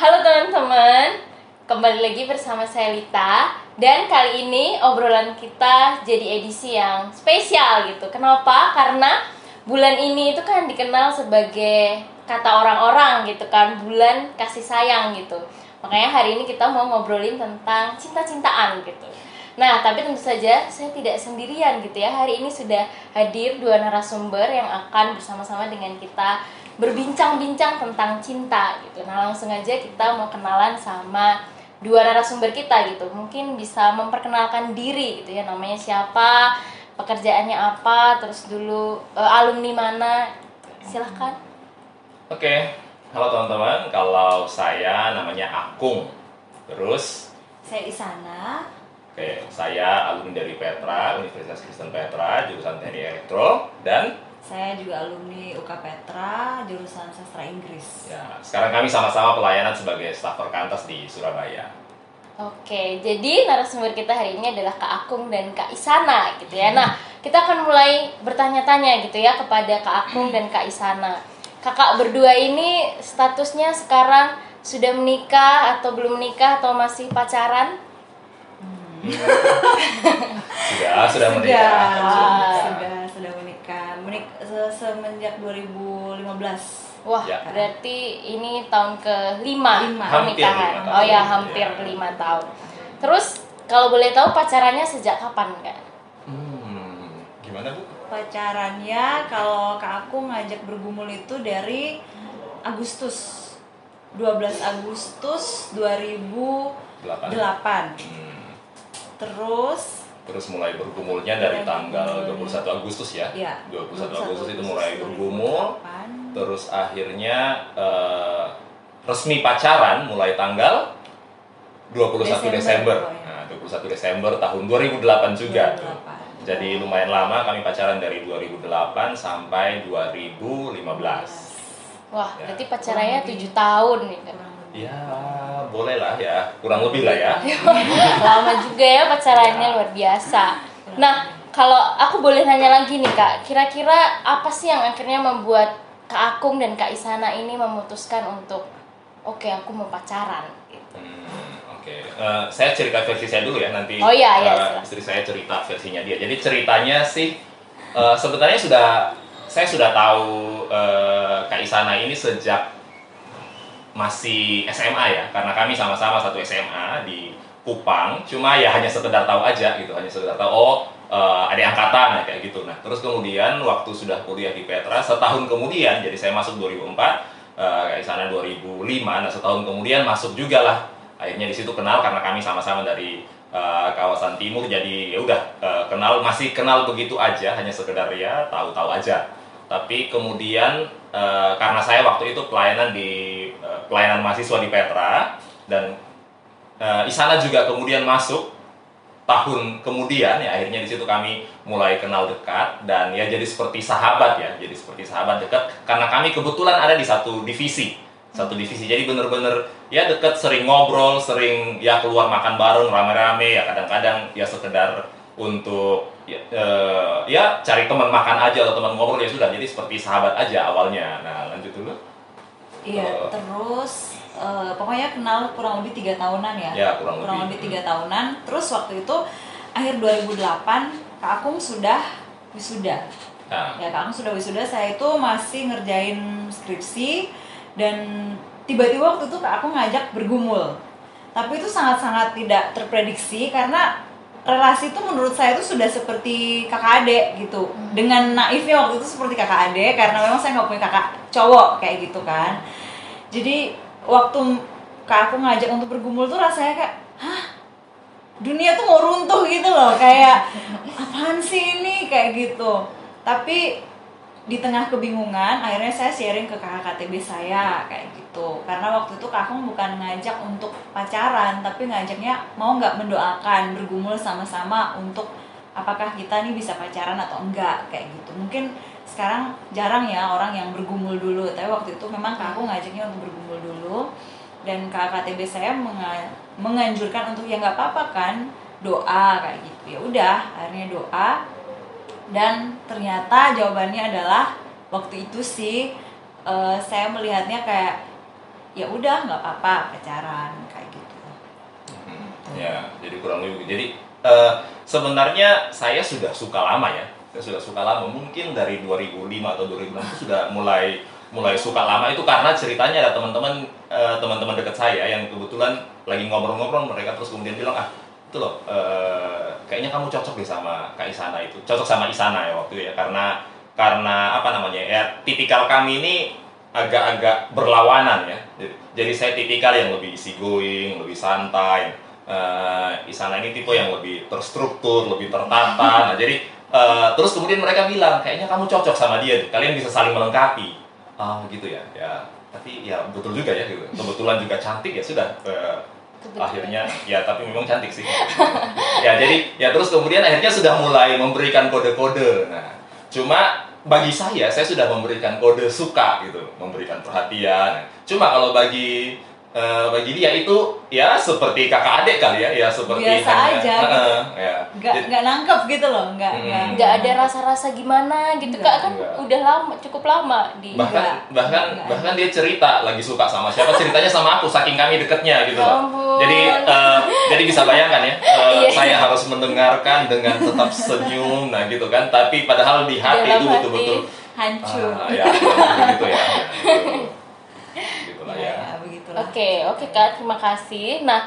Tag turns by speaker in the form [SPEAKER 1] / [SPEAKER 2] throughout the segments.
[SPEAKER 1] Halo teman-teman, kembali lagi bersama saya Lita. Dan kali ini obrolan kita jadi edisi yang spesial gitu. Kenapa? Karena bulan ini itu kan dikenal sebagai kata orang-orang gitu kan Bulan kasih sayang gitu. Makanya hari ini kita mau ngobrolin tentang cinta-cintaan gitu. Nah, tapi tentu saja saya tidak sendirian gitu ya. Hari ini sudah hadir dua narasumber yang akan bersama-sama dengan kita berbincang-bincang tentang cinta gitu. Nah, langsung aja kita mau kenalan sama dua narasumber kita gitu. Mungkin bisa memperkenalkan diri gitu ya, namanya siapa, pekerjaannya apa, terus dulu uh, alumni mana. Silahkan.
[SPEAKER 2] Oke, halo teman-teman. Kalau saya namanya Akung. Terus
[SPEAKER 3] Saya Isana.
[SPEAKER 2] Oke, saya alumni dari Petra, Universitas Kristen Petra, jurusan Teknik Elektro dan
[SPEAKER 3] Saya juga alumni UK Petra, jurusan sastra Inggris.
[SPEAKER 2] ya sekarang kami sama-sama pelayanan sebagai staf perkantas di Surabaya.
[SPEAKER 1] Oke, jadi narasumber kita hari ini adalah Kak Akung dan Kak Isana gitu ya. Nah, kita akan mulai bertanya-tanya gitu ya kepada Kak Akung dan Kak Isana. Kakak berdua ini statusnya sekarang sudah menikah atau belum menikah atau masih pacaran?
[SPEAKER 2] Sudah, sudah menikah.
[SPEAKER 3] Sudah,
[SPEAKER 1] Wah,
[SPEAKER 2] Ya.
[SPEAKER 1] berarti ini tahun ke-5
[SPEAKER 3] Lima.
[SPEAKER 2] Hampir
[SPEAKER 1] pernikahan. Oh ya, hampir
[SPEAKER 2] Ya.
[SPEAKER 1] lima tahun. Terus kalau boleh tahu pacarannya sejak kapan, Kak?
[SPEAKER 2] Hmm, gimana bu?
[SPEAKER 3] Pacarannya kalau Kak aku ngajak bergumul itu dari Agustus. 12 Agustus 2008.
[SPEAKER 2] Delapan. Hmm,
[SPEAKER 3] Terus
[SPEAKER 2] terus mulai bergumulnya dari tanggal 21 Agustus ya.
[SPEAKER 3] ya
[SPEAKER 2] 21 Agustus itu mulai bergumul.
[SPEAKER 3] 2008.
[SPEAKER 2] Terus akhirnya eh, resmi pacaran mulai tanggal 21
[SPEAKER 3] Desember,
[SPEAKER 2] Desember. Nah, 21 Desember tahun 2008 juga tuh.
[SPEAKER 3] 2008.
[SPEAKER 2] Jadi lumayan lama kami pacaran dari 2008 sampai 2015.
[SPEAKER 1] Wah,
[SPEAKER 2] Ya.
[SPEAKER 1] berarti pacarannya. 7 tahun nih.
[SPEAKER 2] Ya, boleh lah ya. Kurang lebih lah ya.
[SPEAKER 1] Lama juga ya pacarannya
[SPEAKER 2] Ya.
[SPEAKER 1] luar biasa. Nah, kalau aku boleh nanya lagi nih kak, kira-kira apa sih yang akhirnya membuat Kak Akung dan Kak Isana ini memutuskan untuk oke aku mau pacaran? Gitu.
[SPEAKER 2] Hmm, Oke, Eh, saya cerita versi saya dulu ya nanti.
[SPEAKER 1] Oh iya, iya, silakan.
[SPEAKER 2] istri saya cerita versinya dia. Jadi ceritanya sih eh, sebenarnya sudah saya sudah tahu eh, Kak Isana ini sejak masih SMA ya, karena kami sama-sama satu SMA di Kupang. Cuma ya hanya sekedar tahu aja gitu, hanya sekedar tahu oh eh, adik angkatan ya kayak gitu. Nah terus kemudian waktu sudah kuliah di Petra setahun kemudian, jadi saya masuk 2004, eh, Kak Isana 2005. Nah setahun kemudian masuk juga lah akhirnya di situ kenal karena kami sama-sama dari uh, kawasan timur jadi ya udah uh, kenal masih kenal begitu aja hanya sekedar ya tahu-tahu aja tapi kemudian uh, karena saya waktu itu pelayanan di uh, pelayanan mahasiswa di Petra dan uh, Isana juga kemudian masuk tahun kemudian ya akhirnya di situ kami mulai kenal dekat dan ya jadi seperti sahabat ya jadi seperti sahabat dekat. Karena kami kebetulan ada di satu divisi satu divisi. Jadi bener-bener ya deket sering ngobrol sering ya keluar makan bareng rame-rame ya kadang-kadang ya sekedar untuk ya, eh, ya cari teman makan aja atau teman ngobrol ya sudah. Jadi seperti sahabat aja awalnya. Nah lanjut dulu.
[SPEAKER 3] Iya,
[SPEAKER 2] Eh.
[SPEAKER 3] terus eh, pokoknya kenal kurang lebih tiga tahunan ya.
[SPEAKER 2] Ya, kurang lebih.
[SPEAKER 3] lebih tiga tahunan. Terus waktu itu akhir 2008 Kak Akung sudah wisuda.
[SPEAKER 2] nah
[SPEAKER 3] Ya Kak Akung sudah wisuda. Saya itu masih ngerjain skripsi dan tiba-tiba waktu itu Kak Akung ngajak bergumul. Tapi itu sangat-sangat tidak terprediksi karena relasi itu menurut saya itu sudah seperti kakak adik gitu dengan naifnya waktu itu seperti kakak adik karena memang saya nggak punya kakak cowok kayak gitu kan jadi waktu kak aku ngajak untuk bergumul tuh rasanya kayak hah? Dunia tuh mau runtuh gitu loh kayak apaan sih ini? Kayak gitu. Tapi di tengah kebingungan akhirnya saya sharing ke kakak KTB saya kayak gitu. Karena waktu itu kakung bukan ngajak untuk pacaran tapi ngajaknya mau nggak mendoakan bergumul sama-sama untuk apakah kita nih bisa pacaran atau enggak kayak gitu. Mungkin sekarang jarang ya orang yang bergumul dulu tapi waktu itu memang kakung ngajaknya untuk bergumul dulu dan kakak KTB saya menga- menganjurkan untuk ya nggak apa-apa kan doa kayak gitu ya udah akhirnya doa dan ternyata jawabannya adalah waktu itu sih eh, saya melihatnya kayak ya udah nggak apa-apa pacaran kayak gitu
[SPEAKER 2] Hmm, Ya, jadi kurang lebih. Jadi eh, sebenarnya saya sudah suka lama ya. Saya sudah suka lama. Mungkin dari 2005 atau 2006 itu sudah mulai mulai suka lama. Itu karena ceritanya ada teman-teman eh, teman-teman dekat saya yang kebetulan lagi ngobrol-ngobrol mereka terus kemudian bilang ah itu loh eh, kayaknya kamu cocok deh sama Kak Isana itu. Cocok sama Isana ya waktu itu ya. Karena karena apa namanya ya tipikal kami ini agak-agak berlawanan ya. Jadi, jadi saya tipikal yang lebih easy going lebih santai. Eh, Isana ini tipe yang lebih terstruktur lebih tertata. Nah jadi eh, terus kemudian mereka bilang kayaknya kamu cocok sama dia kalian bisa saling melengkapi. Ah gitu ya. Ya tapi ya betul juga ya gitu. kebetulan juga cantik ya sudah.
[SPEAKER 1] Kebetulan.
[SPEAKER 2] akhirnya ya tapi memang cantik sih. Ya jadi ya terus kemudian akhirnya sudah mulai memberikan kode-kode. Nah cuma bagi saya saya sudah memberikan kode suka gitu. Memberikan perhatian. Cuma kalau bagi eh, bagi dia itu ya seperti kakak adik kali ya ya seperti
[SPEAKER 3] Biasa
[SPEAKER 2] hanya-
[SPEAKER 3] aja
[SPEAKER 2] Heeh, ya
[SPEAKER 3] nggak nangkep gitu loh nggak
[SPEAKER 2] Hmm.
[SPEAKER 3] nggak
[SPEAKER 1] ada rasa-rasa gimana gitu
[SPEAKER 3] Enggak,
[SPEAKER 1] kak kan
[SPEAKER 2] enggak.
[SPEAKER 1] udah lama cukup lama di
[SPEAKER 2] bahkan
[SPEAKER 3] Enggak,
[SPEAKER 2] bahkan
[SPEAKER 3] enggak.
[SPEAKER 2] bahkan dia cerita lagi suka sama siapa ceritanya sama aku saking kami deketnya gitu
[SPEAKER 1] Ya
[SPEAKER 2] loh
[SPEAKER 1] ampun.
[SPEAKER 2] jadi eh, jadi bisa bayangkan ya
[SPEAKER 1] Iya.
[SPEAKER 2] saya harus mendengarkan dengan tetap senyum nah gitu kan tapi padahal di hati
[SPEAKER 1] Dalam
[SPEAKER 2] itu betul-betul
[SPEAKER 3] hancur
[SPEAKER 2] ah, ya begitu ya, ya gitu. gitulah ya
[SPEAKER 3] begitulah
[SPEAKER 1] Oke, oke Kak, terima kasih. Nah,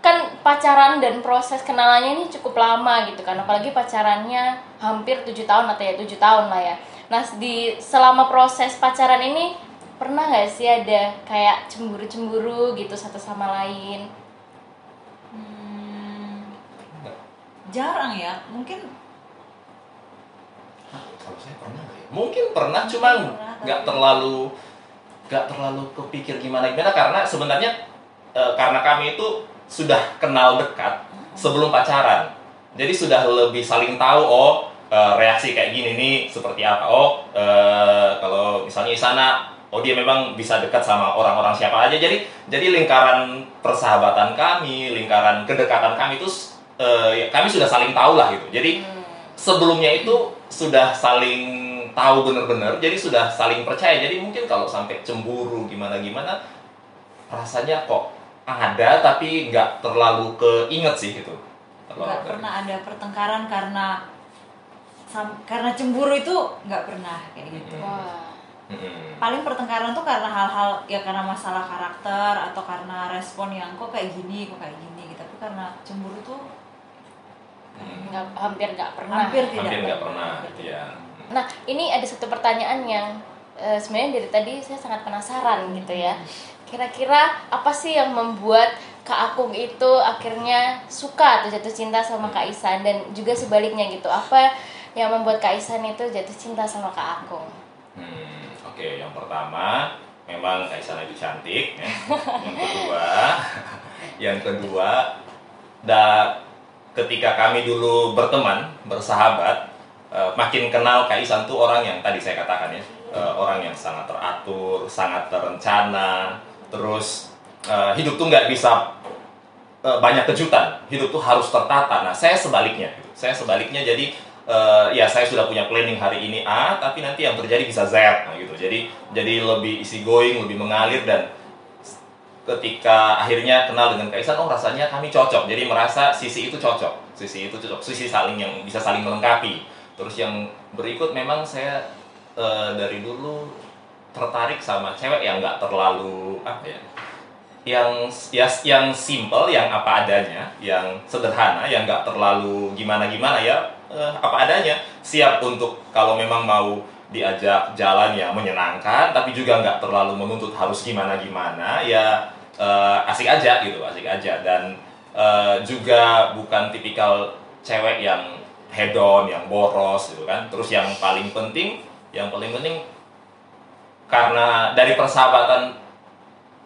[SPEAKER 1] kan pacaran dan proses kenalannya ini cukup lama gitu kan, apalagi pacarannya hampir tujuh tahun atau ya tujuh tahun lah ya. Nah, di selama proses pacaran ini pernah nggak sih ada kayak cemburu-cemburu gitu satu sama lain?
[SPEAKER 3] Hmm, jarang ya mungkin
[SPEAKER 2] kalau saya pernah ya? mungkin pernah cuman nggak terlalu nggak terlalu kepikir gimana gimana karena sebenarnya eh, karena kami itu sudah kenal dekat sebelum pacaran. Jadi sudah lebih saling tahu oh eh, reaksi kayak gini nih seperti apa oh eh, kalau misalnya Isana oh dia memang bisa dekat sama orang-orang siapa aja. Jadi jadi lingkaran persahabatan kami lingkaran kedekatan kami itu eh, ya, kami sudah saling tahu lah gitu. Jadi
[SPEAKER 1] Hmm.
[SPEAKER 2] sebelumnya itu sudah saling tahu benar-benar jadi sudah saling percaya. Jadi mungkin kalau sampai cemburu gimana gimana rasanya kok ada tapi nggak terlalu keinget sih gitu. Kalau
[SPEAKER 3] nggak pernah ada pertengkaran karena sam- karena cemburu itu nggak pernah kayak gitu.
[SPEAKER 1] Wah.
[SPEAKER 3] Paling pertengkaran tuh karena hal-hal ya karena masalah karakter atau karena respon yang kok kayak gini kok kayak gini gitu. Tapi karena cemburu tuh
[SPEAKER 2] Mm.
[SPEAKER 1] Nggak, hampir nggak pernah.
[SPEAKER 3] hampir tidak
[SPEAKER 2] hampir nggak pernah.
[SPEAKER 3] Hampir
[SPEAKER 2] ya
[SPEAKER 1] Nah, ini ada satu pertanyaan yang eh, sebenarnya dari tadi saya sangat penasaran gitu ya. Kira-kira apa sih yang membuat Kak Akung itu akhirnya suka atau jatuh cinta sama Kak Isan dan juga sebaliknya gitu. Apa yang membuat Kak Isan itu jatuh cinta sama Kak Akung?
[SPEAKER 2] Hmm, oke yang pertama memang Kaisana itu cantik ya. yang kedua yang kedua da ketika kami dulu berteman bersahabat eh, makin kenal Kaisan tuh orang yang tadi saya katakan ya eh, orang yang sangat teratur sangat terencana terus eh, hidup tuh nggak bisa eh, banyak kejutan. Hidup tuh harus tertata. Nah saya sebaliknya. Saya sebaliknya jadi eh, ya saya sudah punya planning hari ini A tapi nanti yang terjadi bisa Z. Nah gitu. Jadi jadi lebih easy going lebih mengalir dan ketika akhirnya kenal dengan Kaisan oh rasanya kami cocok. Jadi merasa sisi itu cocok. Sisi itu cocok. Sisi saling yang bisa saling melengkapi terus yang berikut memang saya eh, dari dulu tertarik sama cewek yang nggak terlalu apa ya yang ya, yang simple yang apa adanya yang sederhana yang nggak terlalu gimana gimana ya eh, apa adanya. Siap untuk kalau memang mau diajak jalan yang menyenangkan tapi juga nggak terlalu menuntut harus gimana gimana ya eh, asik aja gitu asik aja. Dan juga bukan tipikal cewek yang hedon yang boros gitu kan. Terus yang paling penting yang paling penting karena dari persahabatan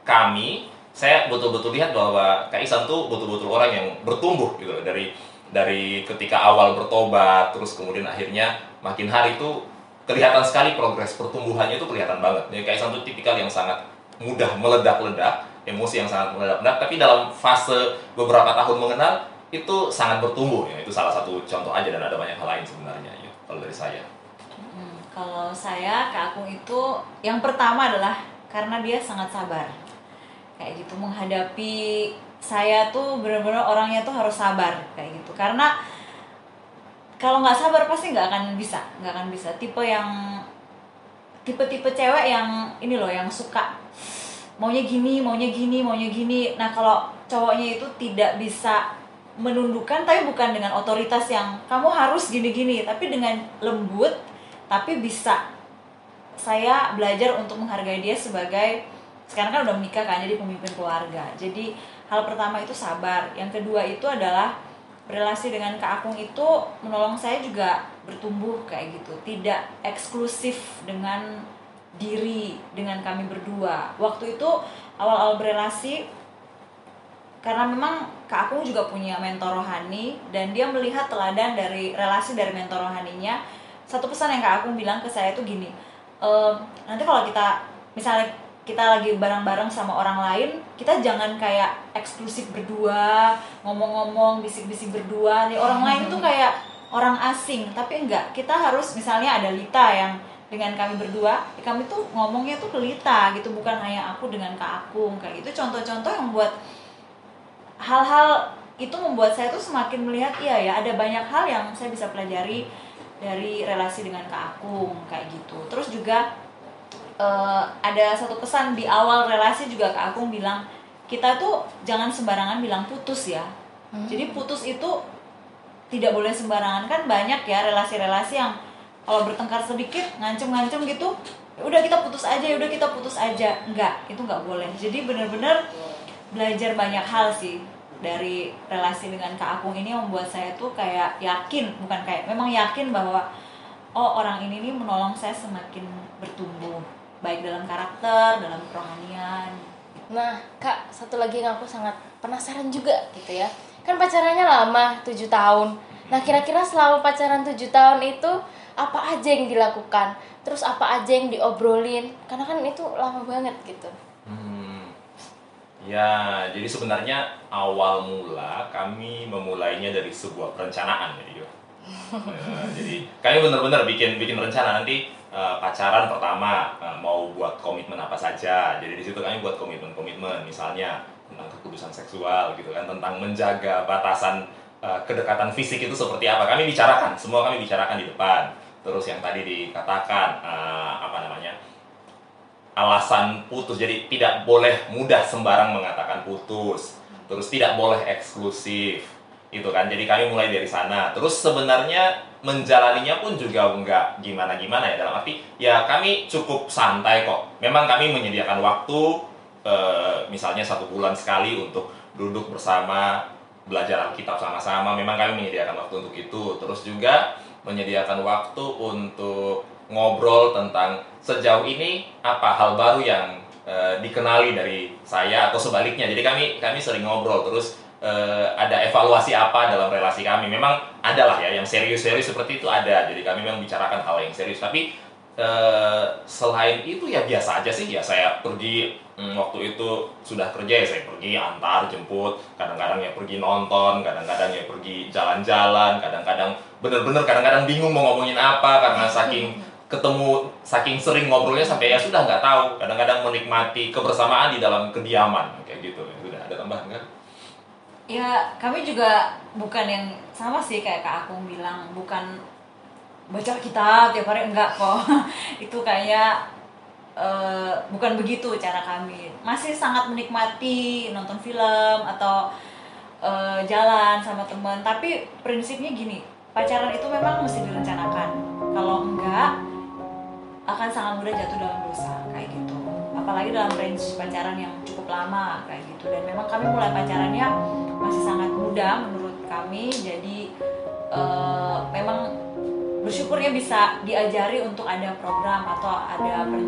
[SPEAKER 2] kami saya betul-betul lihat bahwa Kak Isan tuh betul-betul orang yang bertumbuh gitu dari dari ketika awal bertobat terus kemudian akhirnya makin hari itu kelihatan sekali progres pertumbuhannya itu kelihatan banget. Jadi Kak tuh tipikal yang sangat mudah meledak-ledak, emosi yang sangat meledak-ledak, tapi dalam fase beberapa tahun mengenal itu sangat bertumbuh ya. Itu salah satu contoh aja dan ada banyak hal lain sebenarnya ya kalau dari saya.
[SPEAKER 3] Hmm, kalau saya Kak Akung itu yang pertama adalah karena dia sangat sabar. kayak gitu menghadapi saya tuh bener-bener orangnya tuh harus sabar kayak gitu karena kalau nggak sabar pasti nggak akan bisa nggak akan bisa tipe yang tipe-tipe cewek yang ini loh yang suka maunya gini maunya gini maunya gini nah kalau cowoknya itu tidak bisa menundukkan tapi bukan dengan otoritas yang kamu harus gini-gini tapi dengan lembut tapi bisa saya belajar untuk menghargai dia sebagai sekarang kan udah menikah kan jadi pemimpin keluarga. Jadi hal pertama itu sabar. Yang kedua itu adalah relasi dengan Kak Akung itu menolong saya juga bertumbuh kayak gitu. Tidak eksklusif dengan diri dengan kami berdua. Waktu itu awal-awal berelasi karena memang Kak Akung juga punya mentor rohani dan dia melihat teladan dari relasi dari mentor rohaninya. Satu pesan yang Kak Akung bilang ke saya tuh gini e, nanti kalau kita misalnya kita lagi bareng-bareng sama orang lain kita jangan kayak eksklusif berdua ngomong-ngomong bisik-bisik berdua. Nih orang lain tuh kayak orang asing. Tapi enggak kita harus misalnya ada Lita yang dengan kami berdua kami tuh ngomongnya tuh ke Lita gitu bukan hanya aku dengan Kak Akung kayak gitu. Contoh-contoh yang buat hal-hal itu membuat saya tuh semakin melihat iya ya ada banyak hal yang saya bisa pelajari dari relasi dengan Kak Akung kayak gitu. Terus juga uh, ada satu pesan di awal relasi juga Kak Akung bilang kita tuh jangan sembarangan bilang putus ya. Hmm. jadi putus itu tidak boleh sembarangan. Kan banyak ya relasi-relasi yang kalau bertengkar sedikit ngancem-ngancem gitu ya udah kita putus aja ya udah kita putus aja. Enggak itu nggak boleh. Jadi benar-benar belajar banyak hal sih dari relasi dengan Kak Akung ini membuat saya tuh kayak yakin bukan kayak memang yakin bahwa oh orang ini nih menolong saya semakin bertumbuh baik dalam karakter dalam kerohanian.
[SPEAKER 1] Nah kak satu lagi yang aku sangat penasaran juga gitu ya. Kan pacarannya lama tujuh tahun. Nah kira-kira selama pacaran tujuh tahun itu apa aja yang dilakukan? Terus apa aja yang diobrolin? Karena kan itu lama banget gitu
[SPEAKER 2] Ya, jadi sebenarnya awal mula kami memulainya dari sebuah perencanaan jadi ya, jadi kami benar-benar bikin bikin rencana nanti uh, pacaran pertama uh, mau buat komitmen apa saja. Jadi di situ kami buat komitmen-komitmen misalnya tentang kekudusan seksual gitu kan, tentang menjaga batasan uh, kedekatan fisik itu seperti apa. Kami bicarakan, semua kami bicarakan di depan. Terus yang tadi dikatakan uh, apa namanya? Alasan putus. Jadi tidak boleh mudah sembarang mengatakan putus. Terus tidak boleh eksklusif. Itu kan. Jadi kami mulai dari sana. Terus sebenarnya menjalaninya pun juga enggak gimana-gimana ya dalam arti ya kami cukup santai kok. Memang kami menyediakan waktu e, misalnya satu bulan sekali untuk duduk bersama belajar Alkitab sama-sama. Memang kami menyediakan waktu untuk itu. Terus juga menyediakan waktu untuk ngobrol tentang sejauh ini apa hal baru yang uh, dikenali dari saya atau sebaliknya. Jadi kami kami sering ngobrol terus uh, ada evaluasi apa dalam relasi kami. Memang ada lah ya yang serius-serius seperti itu ada. Jadi kami memang bicarakan hal yang serius. Tapi uh, selain itu ya biasa aja sih ya saya pergi hmm, waktu itu sudah kerja ya saya pergi antar jemput kadang-kadang ya pergi nonton kadang-kadang ya pergi jalan-jalan kadang-kadang bener-bener kadang-kadang bingung mau ngomongin apa karena saking ketemu saking sering ngobrolnya sampai ya sudah nggak tahu. Kadang-kadang menikmati kebersamaan di dalam kediaman kayak gitu. Sudah ada tambahan kan
[SPEAKER 3] ya kami juga bukan yang sama sih kayak kak Akung bilang. Bukan baca kitab tiap hari enggak kok. Itu kayak uh, bukan begitu cara kami. Masih sangat menikmati nonton film atau uh, jalan sama teman. Tapi prinsipnya gini pacaran itu memang mesti direncanakan. Kalau enggak akan sangat mudah jatuh dalam dosa kayak gitu. Apalagi dalam range pacaran yang cukup lama kayak gitu. Dan memang kami mulai pacarannya masih sangat muda menurut kami jadi uh, memang bersyukurnya bisa diajari untuk ada program atau ada perencanaan